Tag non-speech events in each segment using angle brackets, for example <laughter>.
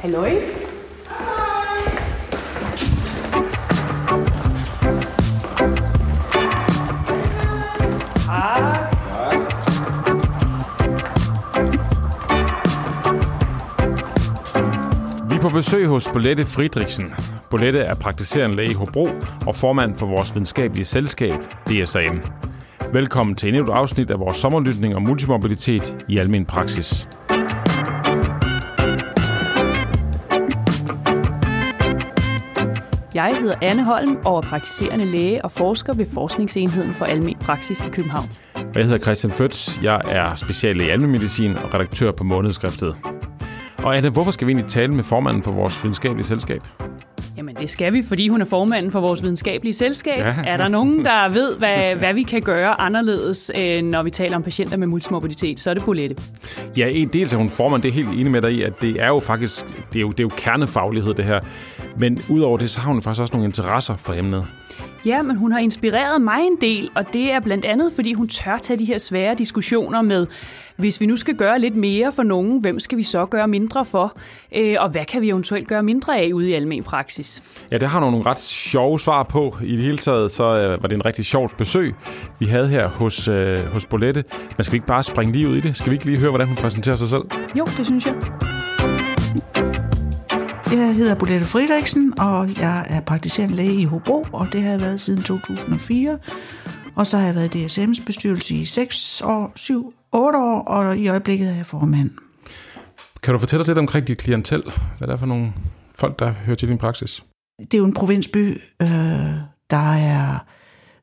Halløj. Vi er på besøg hos Bolette Friedrichsen. Bolette er praktiserende læge i Hobro og formand for vores videnskabelige selskab, DSAM. Velkommen til endnu et afsnit af vores sommerlytning om multimobilitet i almen praksis. Jeg hedder Anne Holm og er praktiserende læge og forsker ved Forskningsenheden for Almen Praksis i København. Og jeg hedder Christian Føtz. Jeg er speciallæge i almen medicin og redaktør på månedskriftet. Og Anne, hvorfor skal vi egentlig tale med formanden for vores videnskabelige selskab? Jamen det skal vi, fordi hun er formanden for vores videnskabelige selskab. Ja. Er der nogen, der ved, hvad, hvad vi kan gøre anderledes, øh, når vi taler om patienter med multimobilitet, så er det Bolette. Ja, en dels er hun formand, det er helt enig med dig i, at det er jo faktisk, det er jo, det er jo kernefaglighed det her. Men udover det, så har hun faktisk også nogle interesser for emnet. Ja, men hun har inspireret mig en del, og det er blandt andet, fordi hun tør tage de her svære diskussioner med, hvis vi nu skal gøre lidt mere for nogen, hvem skal vi så gøre mindre for? Øh, og hvad kan vi eventuelt gøre mindre af ude i almen praksis? Ja, det har nogle ret sjove svar på. I det hele taget, så øh, var det en rigtig sjovt besøg, vi havde her hos, øh, hos Bolette. Men skal vi ikke bare springe lige ud i det? Skal vi ikke lige høre, hvordan hun præsenterer sig selv? Jo, det synes jeg. Jeg hedder Bolette Friedrichsen, og jeg er praktiserende læge i Hobro, og det har jeg været siden 2004. Og så har jeg været i DSM's bestyrelse i 6 år, 7, 8 år, og i øjeblikket er jeg formand. Kan du fortælle os lidt omkring dit klientel? Hvad er det for nogle folk, der hører til din praksis? Det er jo en provinsby. Øh, der er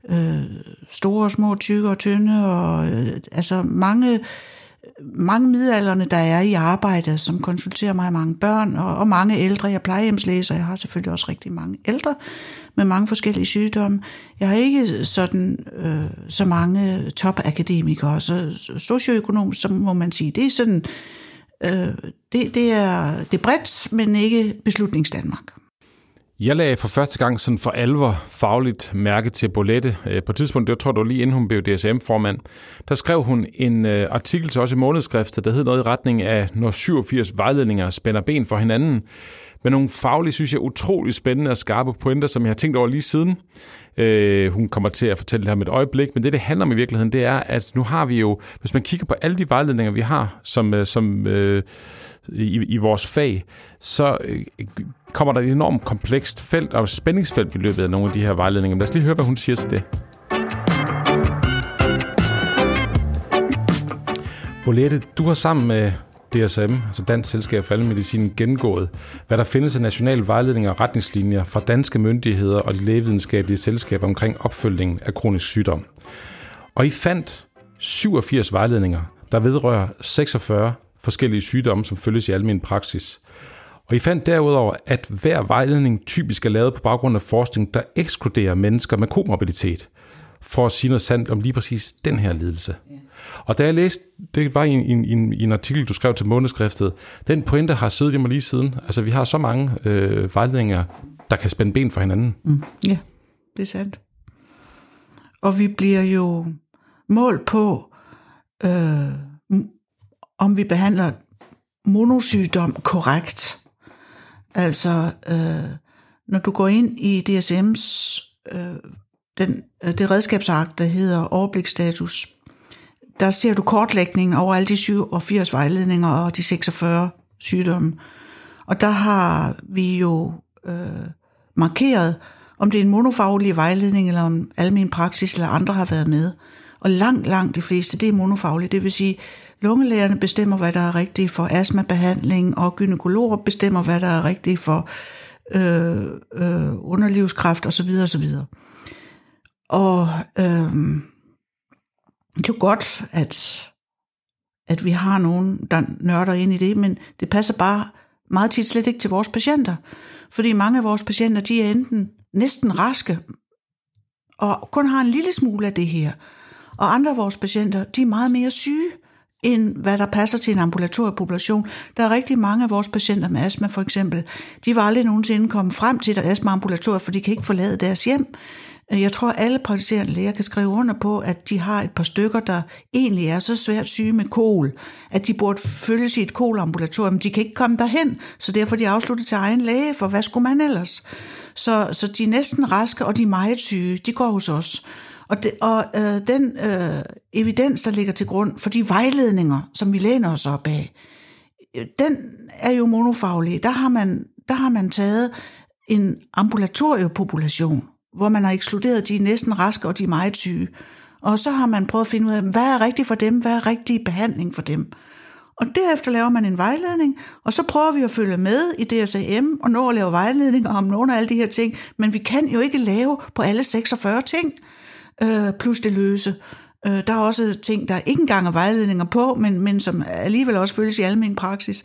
øh, store, små, tykke og tynde, og øh, altså mange, mange midalderne, der er i arbejde, som konsulterer mig mange børn, og, og mange ældre. Jeg plejehjemslæser, jeg har selvfølgelig også rigtig mange ældre med mange forskellige sygdomme. Jeg har ikke sådan øh, så mange topakademikere, så socioøkonom, så må man sige, det er sådan, øh, det, det, er, det er bredt, men ikke beslutningsdanmark. Jeg lagde for første gang sådan for alvor fagligt mærke til Bolette. Øh, på et tidspunkt, det tror du lige inden hun blev DSM-formand, der skrev hun en øh, artikel til os i månedskriftet, der hed noget i retning af, når 87 vejledninger spænder ben for hinanden med nogle faglige, synes jeg, utrolig spændende og skarpe pointer, som jeg har tænkt over lige siden. Øh, hun kommer til at fortælle det her med et øjeblik, men det, det handler om i virkeligheden, det er, at nu har vi jo, hvis man kigger på alle de vejledninger, vi har som, øh, som øh, i, i vores fag, så øh, kommer der et enormt komplekst felt og spændingsfelt i løbet af nogle af de her vejledninger. Men lad os lige høre, hvad hun siger til det. Bolette, du har sammen med DSM, altså Dansk Selskab for Almedicin, gennemgået, hvad der findes af nationale vejledninger og retningslinjer fra danske myndigheder og de lægevidenskabelige selskaber omkring opfølgningen af kronisk sygdom. Og I fandt 87 vejledninger, der vedrører 46 forskellige sygdomme, som følges i almen praksis. Og I fandt derudover, at hver vejledning typisk er lavet på baggrund af forskning, der ekskluderer mennesker med komorbiditet, for at sige noget sandt om lige præcis den her lidelse. Og da jeg læste, det var i en, en, i en artikel, du skrev til månedskriftet, den pointe har siddet i mig lige siden. Altså, vi har så mange øh, vejledninger, der kan spænde ben for hinanden. Mm. Ja, det er sandt. Og vi bliver jo målt på, øh, om vi behandler monosygdom korrekt. Altså, øh, når du går ind i DSM's, øh, den, øh, det redskabsark, der hedder overblikstatus, der ser du kortlægning over alle de 87 vejledninger og de 46 sygdomme. Og der har vi jo øh, markeret, om det er en monofaglig vejledning, eller om almen praksis eller andre har været med. Og langt, langt de fleste, det er monofagligt. Det vil sige, lungelægerne bestemmer, hvad der er rigtigt for astmabehandling, og gynekologer bestemmer, hvad der er rigtigt for øh, øh, underlivskræft osv. osv. Og øh, det er jo godt, at, at vi har nogen, der nørder ind i det, men det passer bare meget tit slet ikke til vores patienter. Fordi mange af vores patienter, de er enten næsten raske, og kun har en lille smule af det her. Og andre af vores patienter, de er meget mere syge, end hvad der passer til en ambulatoriepopulation. Der er rigtig mange af vores patienter med astma for eksempel, de var aldrig nogensinde kommet frem til et astmaambulatorium, for de kan ikke forlade deres hjem. Øh, jeg tror, alle praktiserende læger kan skrive under på, at de har et par stykker, der egentlig er så svært syge med kol, at de burde følges i et kolambulatorium. De kan ikke komme derhen, så derfor de afsluttet til egen læge, for hvad skulle man ellers? Så, så de er næsten raske, og de er meget syge. De går hos os. Og, det, og øh, den øh, evidens, der ligger til grund for de vejledninger, som vi læner os op af, øh, den er jo monofaglig. Der har man, der har man taget en ambulatoriepopulation, hvor man har ekskluderet de næsten raske og de meget syge. Og så har man prøvet at finde ud af, hvad er rigtigt for dem, hvad er rigtig behandling for dem. Og derefter laver man en vejledning, og så prøver vi at følge med i DSAM og nå at lave vejledninger om nogle af alle de her ting, men vi kan jo ikke lave på alle 46 ting, øh, plus det løse. Øh, der er også ting, der ikke engang er vejledninger på, men, men som alligevel også følges i almen praksis.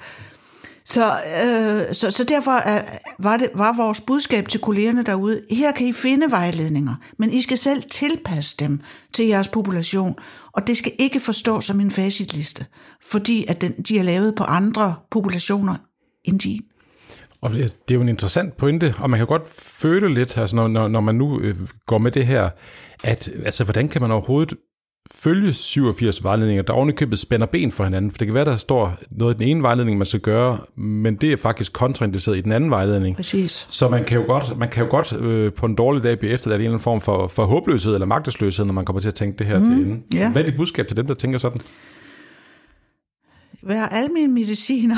Så, øh, så, så derfor er, var, det, var vores budskab til kollegerne derude, her kan I finde vejledninger, men I skal selv tilpasse dem til jeres population, og det skal ikke forstås som en facitliste, fordi at den, de er lavet på andre populationer end de. Og det det er jo en interessant pointe, og man kan godt føle lidt, altså når, når, når man nu øh, går med det her, at altså, hvordan kan man overhovedet følge 87 vejledninger, der ovenikøbet spænder ben for hinanden? For det kan være, der står noget i den ene vejledning, man skal gøre, men det er faktisk kontraindiceret i den anden vejledning. Præcis. Så man kan jo godt, man kan jo godt øh, på en dårlig dag blive efterladt en eller anden form for, for håbløshed eller magtesløshed, når man kommer til at tænke det her mm, til ende. ja. Hvad er dit budskab til dem, der tænker sådan? Være almen mediciner.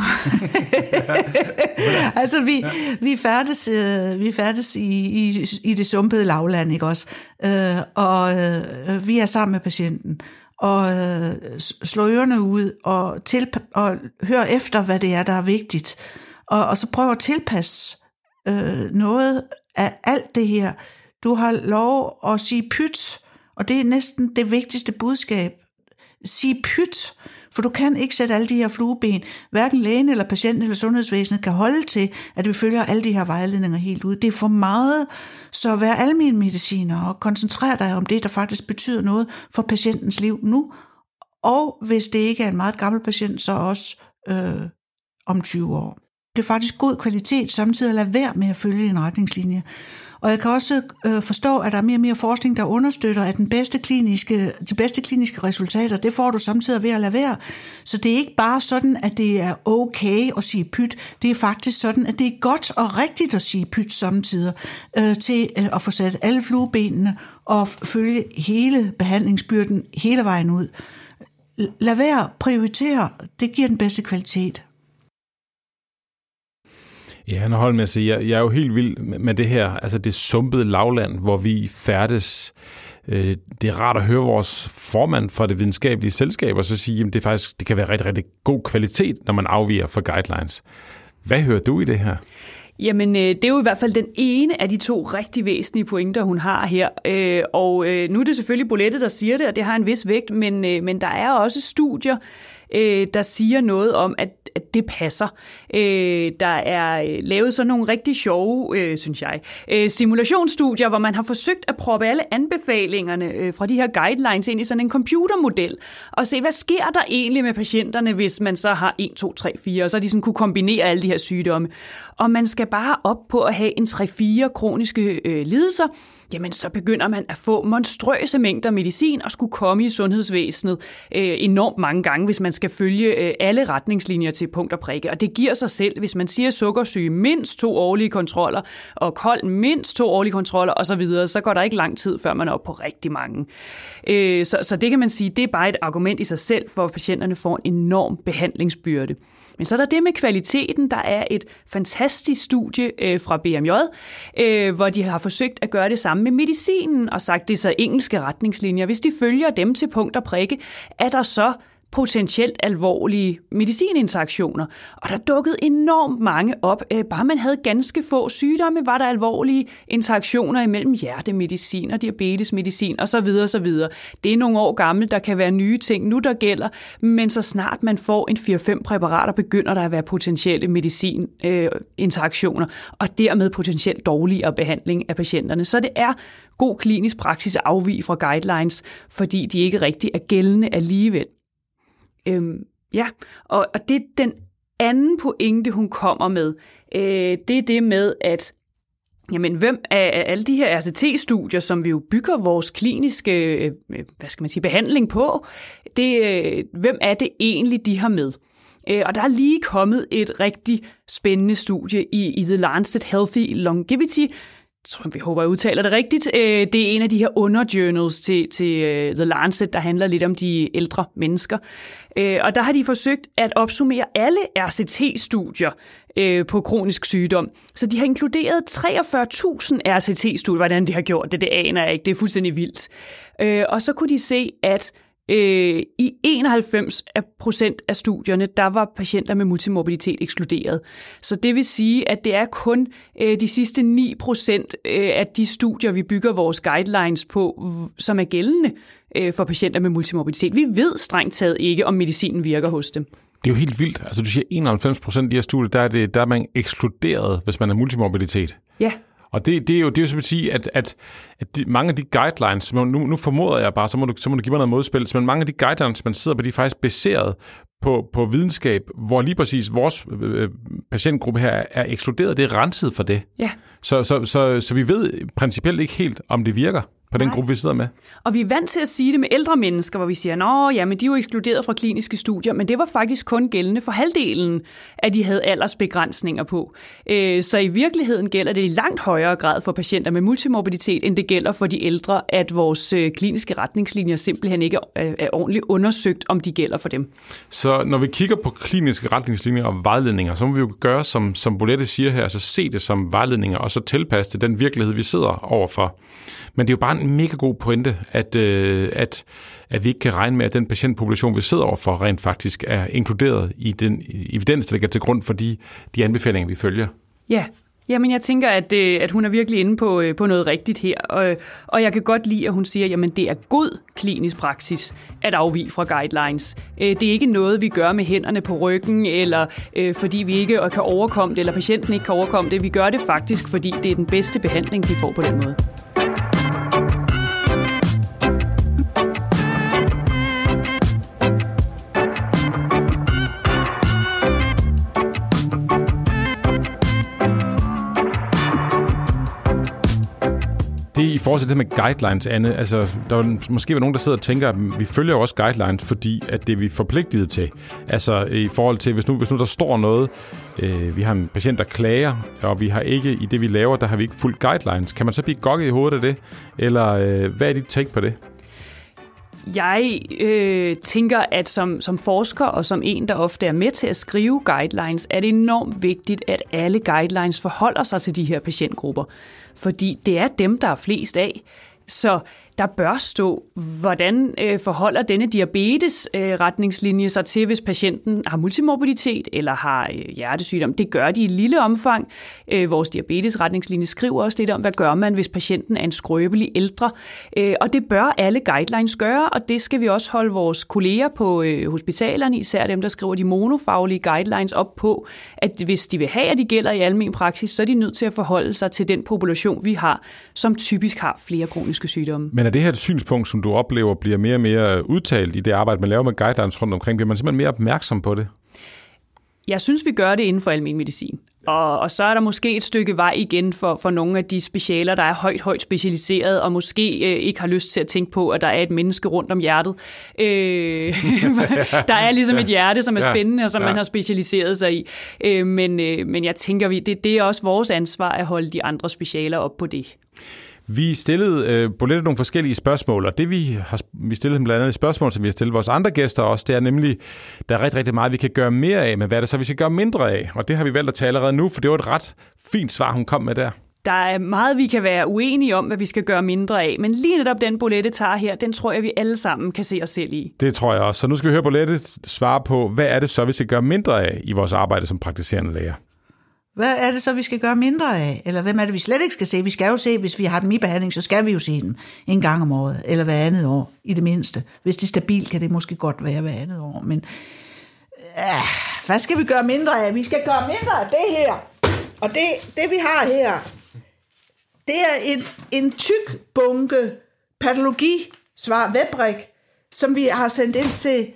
<laughs> altså, vi, vi færdes, øh, vi færdes i, i, i det sumpede lavland, ikke også? Øh, og øh, vi er sammen med patienten. Og øh, slå ørerne ud og, til, og hør efter, hvad det er, der er vigtigt. Og, og så prøv at tilpasse øh, noget af alt det her. Du har lov at sige pyt, og det er næsten det vigtigste budskab. Sig pyt, for du kan ikke sætte alle de her flueben. Hverken lægen eller patienten eller sundhedsvæsenet kan holde til, at vi følger alle de her vejledninger helt ud. Det er for meget. Så vær almen mediciner og koncentrer dig om det, der faktisk betyder noget for patientens liv nu. Og hvis det ikke er en meget gammel patient, så også øh, om 20 år. Det er faktisk god kvalitet samtidig at lade være med at følge en retningslinje. Og jeg kan også øh, forstå, at der er mere og mere forskning, der understøtter, at den bedste kliniske, de bedste kliniske resultater, det får du samtidig ved at lade være. Så det er ikke bare sådan, at det er okay at sige pyt. Det er faktisk sådan, at det er godt og rigtigt at sige pyt samtidig, øh, til øh, at få sat alle fluebenene og følge hele behandlingsbyrden hele vejen ud. Lad være, prioritere, det giver den bedste kvalitet. Ja, han holdt med at sige, jeg, jeg er jo helt vild med det her, altså det sumpede lavland, hvor vi færdes. Øh, det er rart at høre vores formand for det videnskabelige selskab, og så sige, at det, faktisk, det kan være rigtig, rigtig god kvalitet, når man afviger fra guidelines. Hvad hører du i det her? Jamen, øh, det er jo i hvert fald den ene af de to rigtig væsentlige pointer, hun har her. Øh, og øh, nu er det selvfølgelig Bolette, der siger det, og det har en vis vægt, men, men der er også studier, der siger noget om, at, at det passer. Øh, der er øh, lavet sådan nogle rigtig sjove, øh, synes jeg, øh, simulationsstudier, hvor man har forsøgt at proppe alle anbefalingerne øh, fra de her guidelines ind i sådan en computermodel, og se, hvad sker der egentlig med patienterne, hvis man så har 1, 2, 3, 4, og så de sådan kunne kombinere alle de her sygdomme. Og man skal bare op på at have en 3-4 kroniske øh, lidelser, jamen så begynder man at få monstrøse mængder medicin og skulle komme i sundhedsvæsenet øh, enormt mange gange, hvis man skal følge øh, alle retningslinjer til punkt og prikke. Og det giver sig selv, hvis man siger sukkersyge mindst to årlige kontroller, og kold mindst to årlige kontroller osv., så, så går der ikke lang tid, før man er oppe på rigtig mange. Øh, så, så det kan man sige, det er bare et argument i sig selv for, at patienterne får en enorm behandlingsbyrde. Men så er der det med kvaliteten. Der er et fantastisk studie øh, fra BMJ, øh, hvor de har forsøgt at gøre det samme med medicinen og sagt, det er så engelske retningslinjer. Hvis de følger dem til punkt og prikke, er der så potentielt alvorlige medicininteraktioner. Og der dukkede enormt mange op. Øh, bare man havde ganske få sygdomme, var der alvorlige interaktioner imellem hjertemedicin og diabetesmedicin osv. osv. Det er nogle år gammelt, der kan være nye ting nu, der gælder, men så snart man får en 4-5 præparater, begynder der at være potentielle medicininteraktioner, og dermed potentielt dårligere behandling af patienterne. Så det er god klinisk praksis at afvige fra guidelines, fordi de ikke rigtig er gældende alligevel. Øhm, ja, og, og det er den anden pointe, hun kommer med. Øh, det er det med, at Jamen, hvem af alle de her RCT-studier, som vi jo bygger vores kliniske øh, øh, hvad skal man sige, behandling på, det, øh, hvem er det egentlig, de har med? Øh, og der er lige kommet et rigtig spændende studie i, i The Lancet Healthy Longevity, tror, vi håber, jeg udtaler det rigtigt. Øh, det er en af de her underjournals til, til øh, The Lancet, der handler lidt om de ældre mennesker. Øh, og der har de forsøgt at opsummere alle RCT-studier på kronisk sygdom. Så de har inkluderet 43.000 RCT-studier. Hvordan de har gjort det, det aner jeg ikke. Det er fuldstændig vildt. Og så kunne de se, at Øh, I 91 procent af studierne, der var patienter med multimorbiditet ekskluderet. Så det vil sige, at det er kun øh, de sidste 9 procent øh, af de studier, vi bygger vores guidelines på, som er gældende øh, for patienter med multimorbiditet. Vi ved strengt taget ikke, om medicinen virker hos dem. Det er jo helt vildt. Altså du siger 91 procent af de her studier, der er, det, der er man ekskluderet, hvis man er multimorbiditet. Ja. Og det, det er jo det er jo som at sige, at, at, at de, mange af de guidelines, nu, nu formoder jeg bare, så må, du, så må du give mig noget modspil, men mange af de guidelines, man sidder på, de er faktisk baseret på, på videnskab, hvor lige præcis vores øh, patientgruppe her er ekskluderet, det er renset for det. Ja. Så, så, så, så vi ved principielt ikke helt, om det virker på den Nej. gruppe, vi sidder med. Og vi er vant til at sige det med ældre mennesker, hvor vi siger, nå, ja, men de er jo ekskluderet fra kliniske studier, men det var faktisk kun gældende for halvdelen, at de havde aldersbegrænsninger på. Øh, så i virkeligheden gælder det i langt højere grad for patienter med multimorbiditet, end det gælder for de ældre, at vores øh, kliniske retningslinjer simpelthen ikke er ordentligt undersøgt, om de gælder for dem. Så når vi kigger på kliniske retningslinjer og vejledninger, så må vi jo gøre, som, som Bolette siger her, altså se det som vejledninger, og så tilpasse det den virkelighed, vi sidder overfor. Men det er jo bare en en mega god pointe, at, øh, at, at vi ikke kan regne med, at den patientpopulation, vi sidder overfor, rent faktisk er inkluderet i den evidens, der ligger til grund for de, de anbefalinger, vi følger. Ja, Jamen, jeg tænker, at, øh, at hun er virkelig inde på, øh, på noget rigtigt her. Og, og jeg kan godt lide, at hun siger, at det er god klinisk praksis at afvige fra guidelines. Øh, det er ikke noget, vi gør med hænderne på ryggen, eller fordi vi ikke kan overkomme det, eller patienten ikke kan overkomme det. Vi gør det faktisk, fordi det er den bedste behandling, de får på den måde. Forhold til det med guidelines, Anne, altså, der er måske nogen, der sidder og tænker, at vi følger jo også guidelines, fordi at det er vi forpligtet til. Altså i forhold til, hvis nu, hvis nu der står noget, øh, vi har en patient, der klager, og vi har ikke, i det vi laver, der har vi ikke fuldt guidelines. Kan man så blive gokket i hovedet af det? Eller øh, hvad er dit take på det? Jeg øh, tænker, at som, som forsker og som en, der ofte er med til at skrive guidelines, er det enormt vigtigt, at alle guidelines forholder sig til de her patientgrupper. Fordi det er dem, der er flest af. Så der bør stå, hvordan øh, forholder denne diabetes-retningslinje øh, sig til, hvis patienten har multimorbiditet eller har øh, hjertesygdom. Det gør de i lille omfang. Øh, vores diabetes-retningslinje skriver også lidt om, hvad gør man, hvis patienten er en skrøbelig ældre. Øh, og det bør alle guidelines gøre, og det skal vi også holde vores kolleger på øh, hospitalerne, især dem, der skriver de monofaglige guidelines op på, at hvis de vil have, at de gælder i almen praksis, så er de nødt til at forholde sig til den population, vi har, som typisk har flere kroniske sygdomme. Men er det her et synspunkt, som du oplever bliver mere og mere udtalt i det arbejde, man laver med guidelines rundt omkring? Bliver man simpelthen mere opmærksom på det? Jeg synes, vi gør det inden for almen medicin. Og, og så er der måske et stykke vej igen for, for nogle af de specialer, der er højt, højt specialiseret, og måske øh, ikke har lyst til at tænke på, at der er et menneske rundt om hjertet. Øh, <laughs> der er ligesom et hjerte, som er spændende, og som ja. man har specialiseret sig i. Øh, men, øh, men jeg tænker, vi, det, det er også vores ansvar at holde de andre specialer op på det. Vi stillede øh, Bolette nogle forskellige spørgsmål, og det vi har vi stillet blandt andet et spørgsmål, som vi har stillet vores andre gæster også, det er nemlig, der er rigtig, rigtig meget, vi kan gøre mere af, men hvad er det så, vi skal gøre mindre af? Og det har vi valgt at tage allerede nu, for det var et ret fint svar, hun kom med der. Der er meget, vi kan være uenige om, hvad vi skal gøre mindre af, men lige netop den Bolette tager her, den tror jeg, vi alle sammen kan se os selv i. Det tror jeg også. Så nu skal vi høre Bolette svare på, hvad er det så, vi skal gøre mindre af i vores arbejde som praktiserende læger? Hvad er det så, vi skal gøre mindre af? Eller hvem er det, vi slet ikke skal se? Vi skal jo se, hvis vi har dem i behandling, så skal vi jo se dem en gang om året, eller hver andet år, i det mindste. Hvis det er stabilt, kan det måske godt være hver andet år, men øh, hvad skal vi gøre mindre af? Vi skal gøre mindre af det her. Og det, det vi har her, det er en, en tyk bunke patologi, svar webrik, som vi har sendt ind til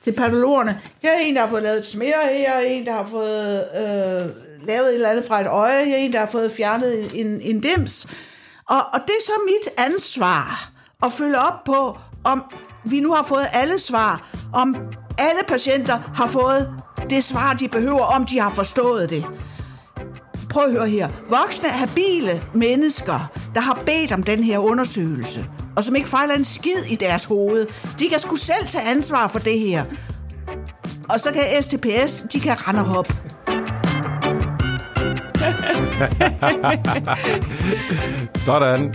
til patologerne. Her er en, der har fået lavet et smere, her er en, der har fået øh, lavet et eller andet fra et øje, jeg er en, der har fået fjernet en, en dims. Og, og det er så mit ansvar at følge op på, om vi nu har fået alle svar, om alle patienter har fået det svar, de behøver, om de har forstået det. Prøv at høre her. Voksne, habile mennesker, der har bedt om den her undersøgelse, og som ikke fejler en skid i deres hoved, de kan sgu selv tage ansvar for det her. Og så kan STPS, de kan rende og hoppe. Sådan.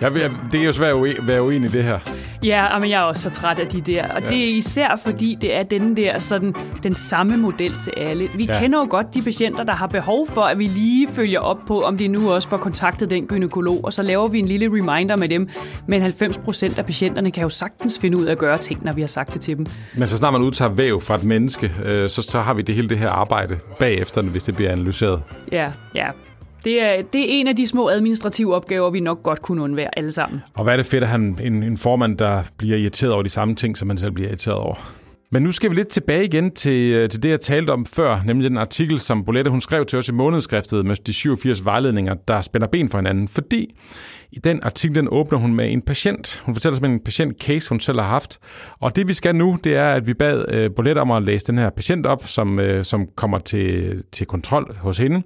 Jeg, vil- det er jo svært at være uenig i det her. Ja, men jeg er også så træt af de der. Og ja. det er især fordi, det er den der sådan, den samme model til alle. Vi Ja. kender jo godt de patienter, der har behov for, at vi lige følger op på, om de nu også får kontaktet den gynekolog, og så laver vi en lille reminder med dem. Men 90 procent af patienterne kan jo sagtens finde ud af at gøre ting, når vi har sagt det til dem. Men så snart man udtager væv fra et menneske, øh, så, så har vi det hele det her arbejde bagefter, hvis det bliver analyseret. Ja, ja. Det er, det er en af de små administrative opgaver, vi nok godt kunne undvære alle sammen. Og hvad er det fedt at han en, en, en formand, der bliver irriteret over de samme ting, som man selv bliver irriteret over. Men nu skal vi lidt tilbage igen til, øh, til det, jeg talte om før, nemlig den artikel, som Bolette hun skrev til os i månedskriftet med de 87 vejledninger, der spænder ben for hinanden. Fordi i den artikel, den åbner hun med en patient. Hun fortæller om en patient-case, hun selv har haft. Og det vi skal nu, det er, at vi bad øh, Bolette om at læse den her patient op, som, øh, som kommer til, til kontrol hos hende.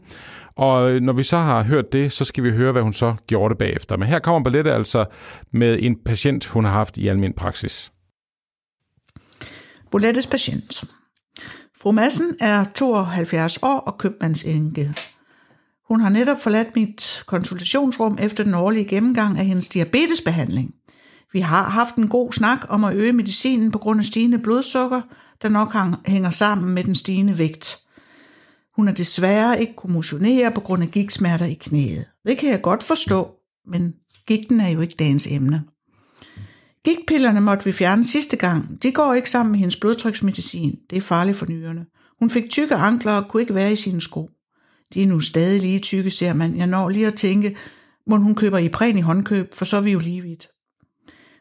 Og øh, når vi så har hørt det, så skal vi høre, hvad hun så gjorde det bagefter. Men her kommer Bolette altså med en patient, hun har haft i almindelig praksis. Bolettes patient. Fru Madsen er 72 år og købmandsenke. Hun har netop forladt mit konsultationsrum efter den årlige gennemgang af hendes diabetesbehandling. Vi har haft en god snak om at øge medicinen på grund af stigende blodsukker, der nok hænger sammen med den stigende vægt. Hun er desværre ikke kunne motionere på grund af gigtsmerter i knæet. Det kan jeg godt forstå, men gigten er jo ikke dagens emne. Gigtpillerne måtte vi fjerne sidste gang. De går ikke sammen med hendes blodtryksmedicin. Det er farligt for nyrerne. Hun fik tykke ankler og kunne ikke være i sine sko. De er nu stadig lige tykke, ser man. Jeg når lige at tænke, må hun køber i præn i håndkøb, for så er vi jo lige vidt.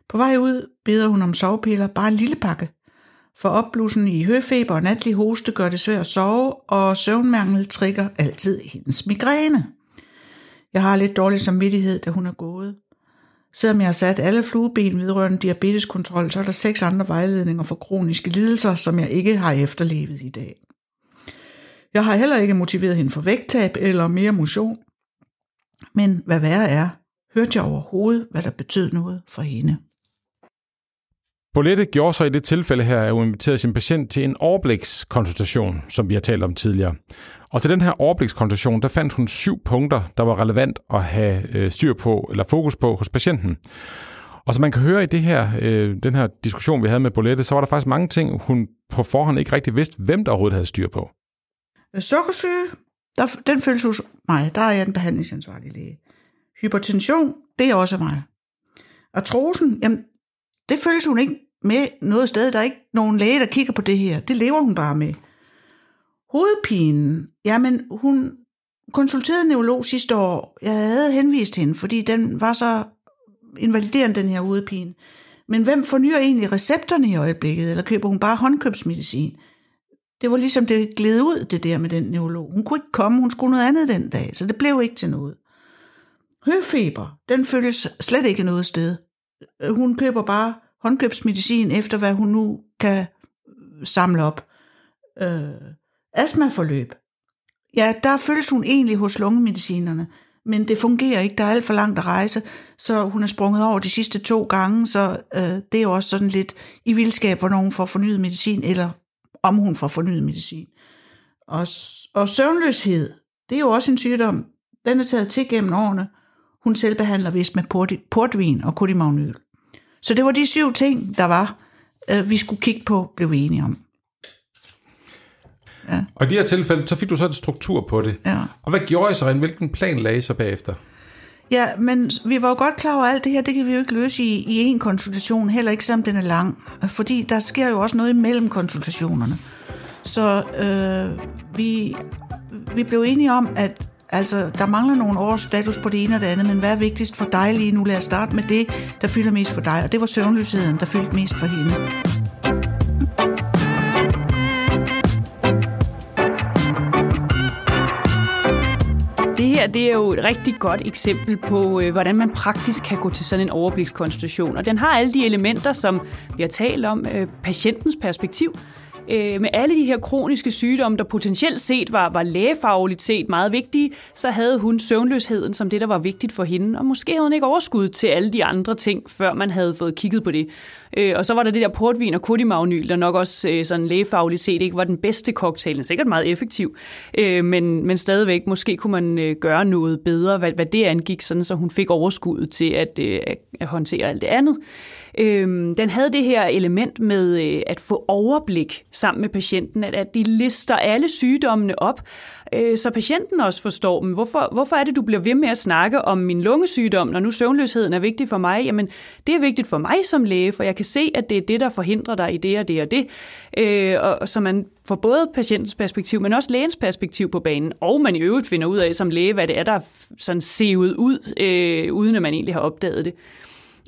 På vej ud beder hun om sovepiller, bare en lille pakke. For opblussen i høfeber og natlig hoste gør det svært at sove, og søvnmangel trigger altid hendes migræne. Jeg har lidt dårlig samvittighed, da hun er gået. Selvom jeg har sat alle flueben vedrørende diabeteskontrol, så er der seks andre vejledninger for kroniske lidelser, som jeg ikke har efterlevet i dag. Jeg har heller ikke motiveret hende for vægttab eller mere motion. Men hvad værre er, hørte jeg overhovedet, hvad der betød noget for hende. Bolette gjorde så i det tilfælde her, at hun inviterede sin patient til en overblikskonsultation, som vi har talt om tidligere. Og til den her overblikskonsultation, der fandt hun syv punkter, der var relevant at have øh, styr på eller fokus på hos patienten. Og som man kan høre i det her, øh, den her diskussion, vi havde med Bolette, så var der faktisk mange ting, hun på forhånd ikke rigtig vidste, hvem der overhovedet havde styr på. Sukkersyge, der, den føles hos mig. Der er jeg den behandlingsansvarlige læge. Hypertension, det er også mig. Artrosen, jamen, det føles hun ikke med noget sted. Der er ikke nogen læge, der kigger på det her. Det lever hun bare med. Hovedpinen, jamen hun konsulterede en neurolog sidste år. Jeg havde henvist hende, fordi den var så invaliderende, den her hovedpine. Men hvem fornyer egentlig recepterne i øjeblikket, eller køber hun bare håndkøbsmedicin? Det var ligesom det gled ud, det der med den neurolog. Hun kunne ikke komme, hun skulle noget andet den dag, så det blev ikke til noget. Høfeber, den følges slet ikke noget sted. Øh, hun køber bare håndkøbsmedicin efter, hvad hun nu kan øh, samle op. Øh, astmaforløb. Ja, der følges hun egentlig hos lungemedicinerne, men det fungerer ikke. Der er alt for langt at rejse, så hun er sprunget over de sidste to gange, så øh, det er jo også sådan lidt i vildskab, hvornår hun får fornyet medicin, eller om hun får fornyet medicin. Og, og søvnløshed, det er jo også en sygdom. Den er taget til gennem årene. Hun selv behandler vist med port, portvin og kodimagnyl. Så det var de syv ting, der var, øh, vi skulle kigge på, blev vi enige om. Og i de her tilfælde, så fik du så et struktur på det. Ja. Og hvad gjorde I så? Hvilken plan lagde I så bagefter? Ja, men vi var jo godt klar over, alt det her, det kan vi jo ikke løse i, i en konsultation, heller ikke selvom den er lang, fordi der sker jo også noget imellem konsultationerne. Så øh, vi, vi blev enige om, at Altså, der mangler nogle års status på det ene og det andet, men hvad er vigtigst for dig lige nu? Lad os starte med det, der fylder mest for dig, og det var søvnløsheden, der fyldte mest for hende. Det her det er jo et rigtig godt eksempel på, øh, hvordan man praktisk kan gå til sådan en overblikskonstitution. Og den har alle de elementer, som vi har talt om. Øh, patientens perspektiv, øh, med alle de her kroniske sygdomme, der potentielt set var, var lægefagligt set meget vigtige, så havde hun søvnløsheden som det, der var vigtigt for hende, og måske havde hun ikke overskud til alle de andre ting, før man havde fået kigget på det. Øh, og så var der det der portvin og kodimagnyl, der nok også øh, sådan lægefagligt set ikke var den bedste cocktail. Den sikkert meget effektiv, øh, men, men stadigvæk, måske kunne man øh, gøre noget bedre, hvad, hvad det angik, sådan, så hun fik overskud til at, øh, at håndtere alt det andet. Øhm, den havde det her element med øh, at få overblik sammen med patienten, at, at de lister alle sygdommene op, øh, så patienten også forstår dem. Hvorfor, hvorfor er det, du bliver ved med at snakke om min lungesygdom, når nu søvnløsheden er vigtig for mig? Jamen, det er vigtigt for mig som læge, for jeg kan se, at det er det, der forhindrer dig i det og det og det. Øh, og, så man får både patientens perspektiv, men også lægens perspektiv på banen, og man i øvrigt finder ud af som læge, hvad det er, der sådan sevet ud, øh, uden at man egentlig har opdaget det.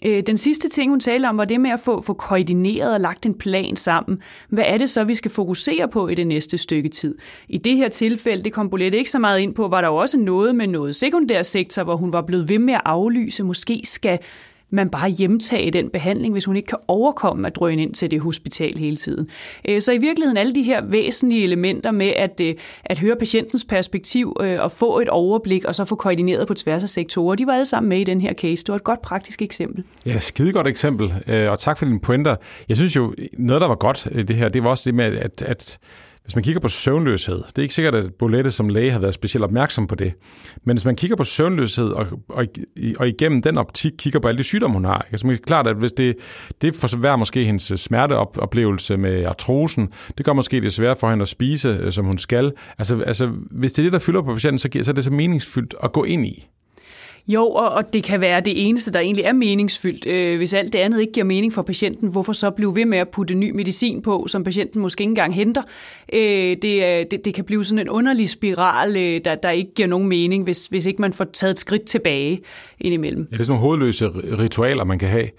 Øh, den sidste ting, hun talte om, var det med at få, få koordineret og lagt en plan sammen. Hvad er det så, vi skal fokusere på i det næste stykke tid? I det her tilfælde, det kom Bolette ikke så meget ind på, var der jo også noget med noget sekundær sektor, hvor hun var blevet ved med at aflyse. Måske skal man bare hjemtage den behandling, hvis hun ikke kan overkomme at drøne ind til det hospital hele tiden. Øh, så i virkeligheden alle de her væsentlige elementer med at, øh, at høre patientens perspektiv øh, og få et overblik og så få koordineret på tværs af sektorer, de var alle sammen med i den her case. Det var et godt praktisk eksempel. Ja, skide godt eksempel, og tak for dine pointer. Jeg synes jo, noget der var godt i det her, det var også det med, at, at hvis man kigger på søvnløshed, det er ikke sikkert, at Bolette som læge har været specielt opmærksom på det, men hvis man kigger på søvnløshed og, og, og igennem den optik kigger på alle de sygdomme, hun har, så altså, er det klart, at hvis det, det forsværer måske hendes øh, smerteoplevelse med artrosen, det gør måske det svært for hende at spise, øh, som hun skal. Altså, altså hvis det er det, der fylder på patienten, så, så er det så meningsfyldt at gå ind i. Jo, og, og det kan være det eneste, der egentlig er meningsfyldt. Øh, hvis alt det andet ikke giver mening for patienten, hvorfor så blive ved med at putte ny medicin på, som patienten måske ikke engang henter? Øh, det, øh, det, det kan blive sådan en underlig spiral, øh, der, der ikke giver nogen mening, hvis, hvis ikke man får taget et skridt tilbage indimellem. Ja, det er sådan nogle hovedløse ritualer, man kan have.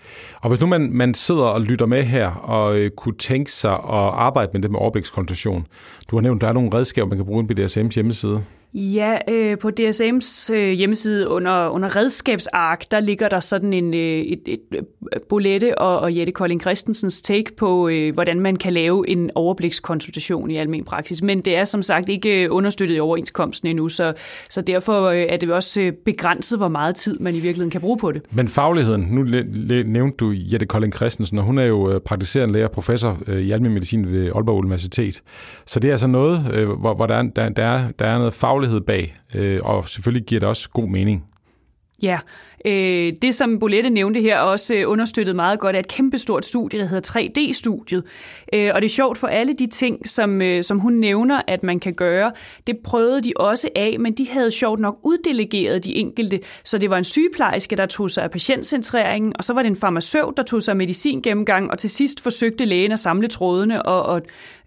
Og hvis nu man, man sidder og lytter med her, og øh, kunne tænke sig at arbejde med det med overblikskonsultation. Du har nævnt, der er nogle redskaber, man kan bruge på DSM's hjemmeside. Ja, øh, på DSM's øh, hjemmeside under, under redskabsark, der ligger der sådan en øh, et, et, et Bolette og, og Jette Kolding Christensens take på, øh, hvordan man kan lave en overblikskonsultation i almen praksis. Men det er som sagt ikke understøttet i overenskomsten endnu, så, så derfor øh, er det også øh, begrænset, hvor meget tid man i virkeligheden kan bruge på det. Men fagligheden, nu nævnte du Jette Kolding Christensen, og hun er jo øh, praktiserende lærer og professor i almen medicin ved Aalborg Universitet. Så det er altså noget, øh, hvor, hvor der, der, der, er, der er noget faglighed bag, øh, og selvfølgelig giver det også god mening. Ja, øh, det som Bolette nævnte her også øh, understøttet meget godt af et kæmpestort studie, der hedder 3D-studiet. Øh, og det er sjovt for alle de ting, som, øh, som hun nævner, at man kan gøre. Det prøvede de også af, men de havde sjovt nok uddelegeret de enkelte. Så det var en sygeplejerske, der tog sig af patientcentreringen, og så var det en farmaceut, der tog sig af medicingennemgang, og til sidst forsøgte lægen at samle trådene og, og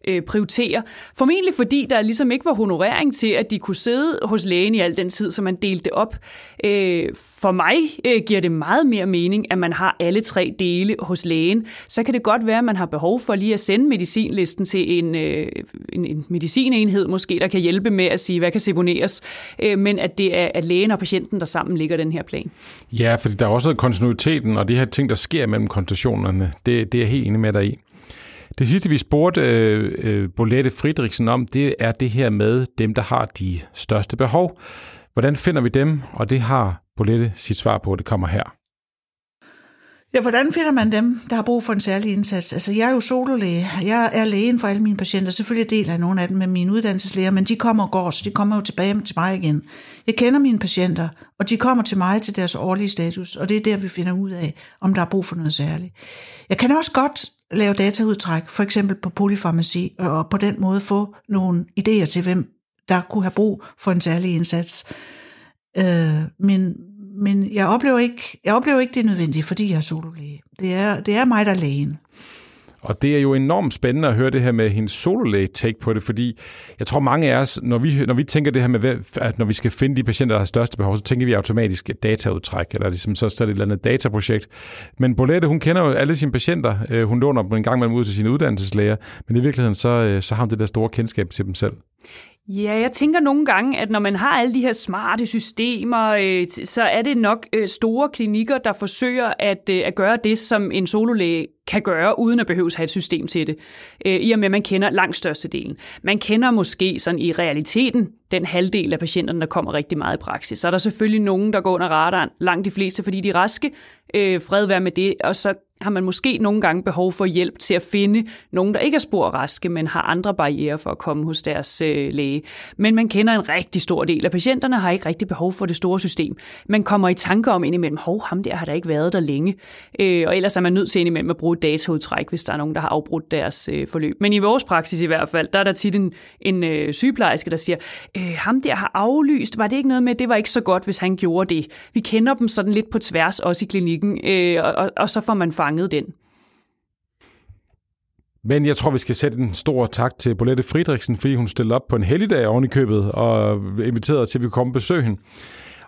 øh, prioritere. Formentlig fordi der ligesom ikke var honorering til, at de kunne sidde hos lægen i al den tid, så man delte det op. Øh, for mig øh, giver det meget mere mening, at man har alle tre dele hos lægen. Så kan det godt være, at man har behov for lige at sende medicinlisten til en, øh, en, en medicinenhed, måske, der kan hjælpe med at sige, hvad kan seponeres, øh, men at det er at lægen og patienten, der sammen ligger den her plan. Ja, fordi der er også kontinuiteten, og de her ting, der sker mellem konsultationerne, det, det er jeg helt enig med dig i. Det sidste, vi spurgte øh, øh, Bolette Friedrichsen om, det er det her med dem, der har de største behov. Hvordan finder vi dem? Og det har Bolette sit svar på, det kommer her. Ja, hvordan finder man dem, der har brug for en særlig indsats? Altså, jeg er jo sololæge. Jeg er lægen for alle mine patienter. Selvfølgelig deler jeg nogle af dem med mine uddannelseslæger, men de kommer og går, så de kommer jo tilbage til mig igen. Jeg kender mine patienter, og de kommer til mig til deres årlige status, og det er der, vi finder ud af, om der er brug for noget særligt. Jeg kan også godt lave dataudtræk, for eksempel på polyfarmaci, og på den måde få nogle idéer til, hvem der kunne have brug for en særlig indsats. Øh, men men jeg oplever, ikke, jeg oplever ikke, det er nødvendigt, fordi jeg er sololæge. Det er, det er mig, der er lægen. Og det er jo enormt spændende at høre det her med hendes sololæge take på det, fordi jeg tror mange af os, når vi, når vi tænker det her med, at når vi skal finde de patienter, der har største behov, så tænker vi automatisk dataudtræk, eller ligesom så er det et eller andet dataprojekt. Men Bolette, hun kender jo alle sine patienter. Øh, hun låner dem en gang imellem ud til sine uddannelseslæger, men i virkeligheden så, øh, så har hun det der store kendskab til dem selv. Ja, jeg tænker nogle gange, at når man har alle de her smarte systemer, øh, så er det nok øh, store klinikker, der forsøger at, øh, at gøre det, som en sololæge kan gøre, uden at behøve have et system til det. Øh, I og med, at man kender langt størstedelen. Man kender måske sådan i realiteten den halvdel af patienterne, der kommer rigtig meget i praksis. Så er der selvfølgelig nogen, der går under radaren, langt de fleste, fordi de er raske. Øh, fred være med det, og så har man måske nogle gange behov for hjælp til at finde nogen, der ikke er spor raske, men har andre barriere for at komme hos deres øh, læge. Men man kender en rigtig stor del af patienterne, har ikke rigtig behov for det store system. Man kommer i tanke om indimellem, hov, ham der har der ikke været der længe. Øh, og ellers er man nødt til indimellem at bruge dataudtræk, hvis der er nogen, der har afbrudt deres øh, forløb. Men i vores praksis i hvert fald, der er der tit en, en øh, sygeplejerske, der siger, øh, ham der har aflyst, var det ikke noget med, det var ikke så godt, hvis han gjorde det. Vi kender dem sådan lidt på tværs, også i klinikken, øh, og, og, så får man fanget den. Men jeg tror, vi skal sætte en stor tak til Bolette Friedrichsen, fordi hun stillede op på en helligdag oven i købet og inviterede til, at vi kunne komme og besøge hende.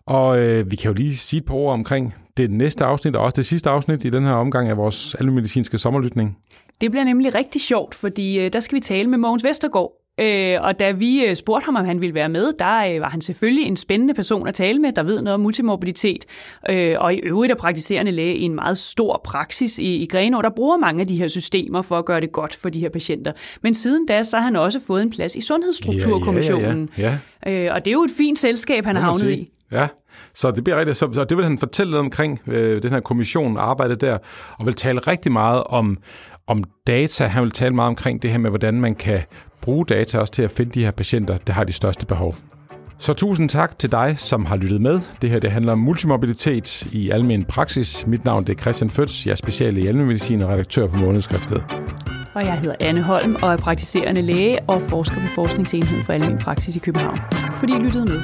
Og øh, vi kan jo lige sige et par ord omkring det næste afsnit, og også det sidste afsnit i den her omgang af vores almemedicinske sommerlytning. Det bliver nemlig rigtig sjovt, fordi øh, der skal vi tale med Mogens Vestergaard, Øh, og da vi øh, spurgte ham, om han ville være med, der øh, var han selvfølgelig en spændende person at tale med, der ved noget om multimorbiditet, øh, og i øvrigt er praktiserende læge i en meget stor praksis i, i Grenaa, der bruger mange af de her systemer for at gøre det godt for de her patienter. Men siden da, så har han også fået en plads i Sundhedsstrukturkommissionen. Ja, ja, ja, ja. Øh, og det er jo et fint selskab, han har havnet sige. i. Ja, så det bliver rigtigt. Så, så det vil han fortælle lidt omkring øh, den her kommission arbejde der, og vil tale rigtig meget om, om data. Han vil tale meget omkring det her med, hvordan man kan bruge data også til at finde de her patienter, der har de største behov. Så tusind tak til dig, som har lyttet med. Det her det handler om multimobilitet i almen praksis. Mit navn det er Christian Føds. Jeg er special i almenmedicin og redaktør på Månedskriftet. Og jeg hedder Anne Holm og er praktiserende læge og forsker ved Forskningsenheden for Almen Praksis i København. Tak fordi I lyttede med.